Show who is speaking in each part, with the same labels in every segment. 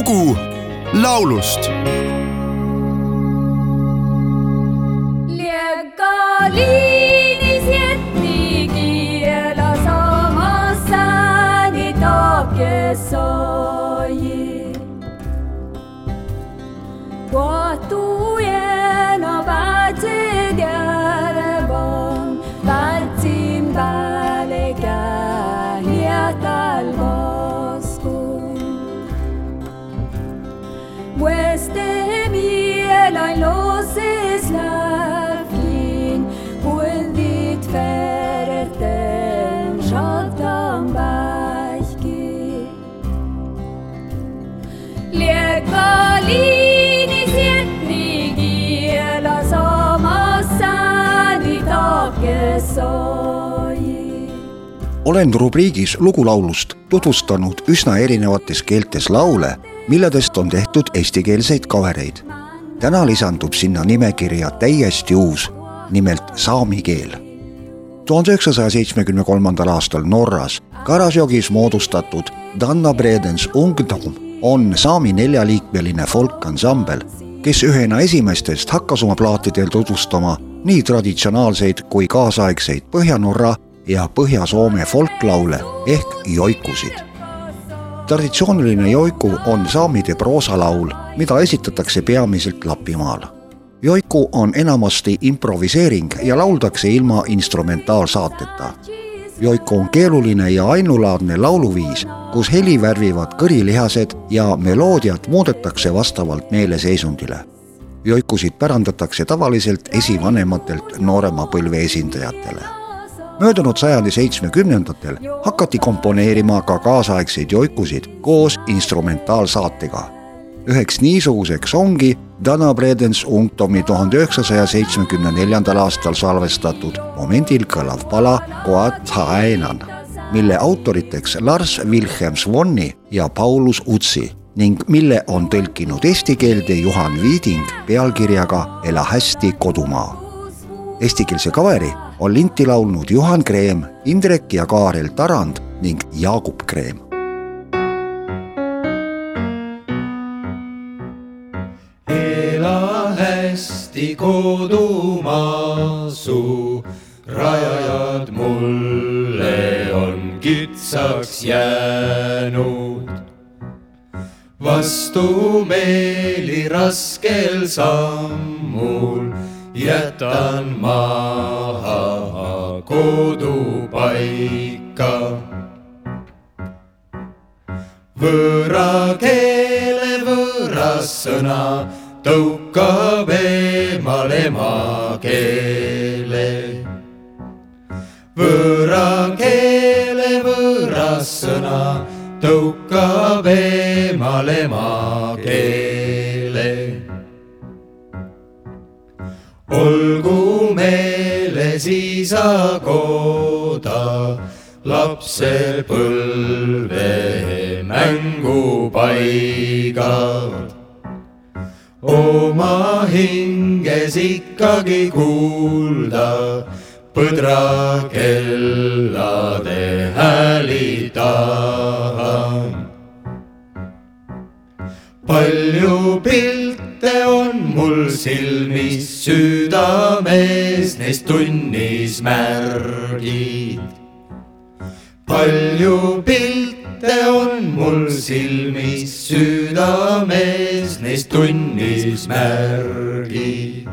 Speaker 1: lugu laulust
Speaker 2: olen rubriigis lugulaulust tutvustanud üsna erinevates keeltes laule, milledest on tehtud eestikeelseid kavereid. täna lisandub sinna nimekirja täiesti uus, nimelt saami keel. tuhande üheksasaja seitsmekümne kolmandal aastal Norras Karasjogis moodustatud Danna Bredens Ungdom on saami neljaliikmeline folkansambel, kes ühena esimestest hakkas oma plaatidel tutvustama nii traditsionaalseid kui kaasaegseid Põhja-Norra ja Põhja-Soome folklaule ehk joikusid. traditsiooniline joiku on saamide proosalaul, mida esitatakse peamiselt Lapimaal. joiku on enamasti improviseering ja lauldakse ilma instrumentaalsaateta. Joiku on keeruline ja ainulaadne lauluviis, kus heli värvivad kõrilihased ja meloodiat muudetakse vastavalt meeleseisundile. joikusid pärandatakse tavaliselt esivanematelt noorema põlve esindajatele möödunud sajandi seitsmekümnendatel hakati komponeerima ka kaasaegseid joikusid koos instrumentaalsaatega. üheks niisuguseks ongi Dana Bredens Ungtomi tuhande üheksasaja seitsmekümne neljandal aastal salvestatud momendil kõlav pala Koat Haenan, mille autoriteks Lars Wilhelm Svonni ja Paulus Utsi ning mille on tõlkinud eesti keelde Juhan Viiding pealkirjaga Ela hästi kodumaa eestikeelse kaveri on linti laulnud Juhan Kreem, Indrek ja Kaarel Tarand ning Jaagup Kreem.
Speaker 3: Hästi kodumaa, su rajajad mulle on kitsaks jäänud. vastumeeli raskel sammul jätan maha kodupaika. võõra keele võõras sõna tõukab eemal emakeele. võõra keele võõras sõna tõukab eemal emakeele olgu meeles isa koda, lapsepõlve mängupaigad. Oma hinges ikkagi kuulda põdrakellade hääli tahan. palju pilte on mul silmis südames, neist tunnis märgid. palju pilte on mul silmis südames, neist tunnis märgid.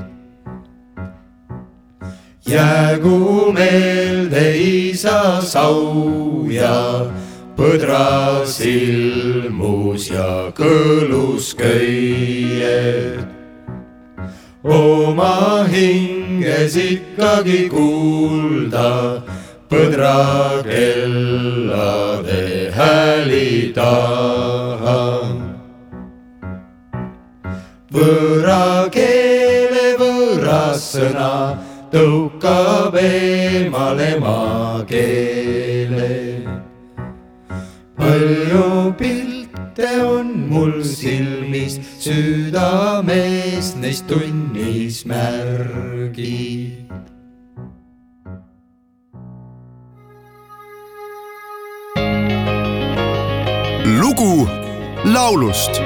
Speaker 3: jäägu meelde isa sau ja põdras ilmus ja kõlus köied. oma hinges ikkagi kuulda põdrakellade hääli tahan. võõra keele võõras sõna tõukab eemal emakeele palju pilte on mul silmis, südames neist tunnis märgid.
Speaker 1: Lugu
Speaker 4: laulust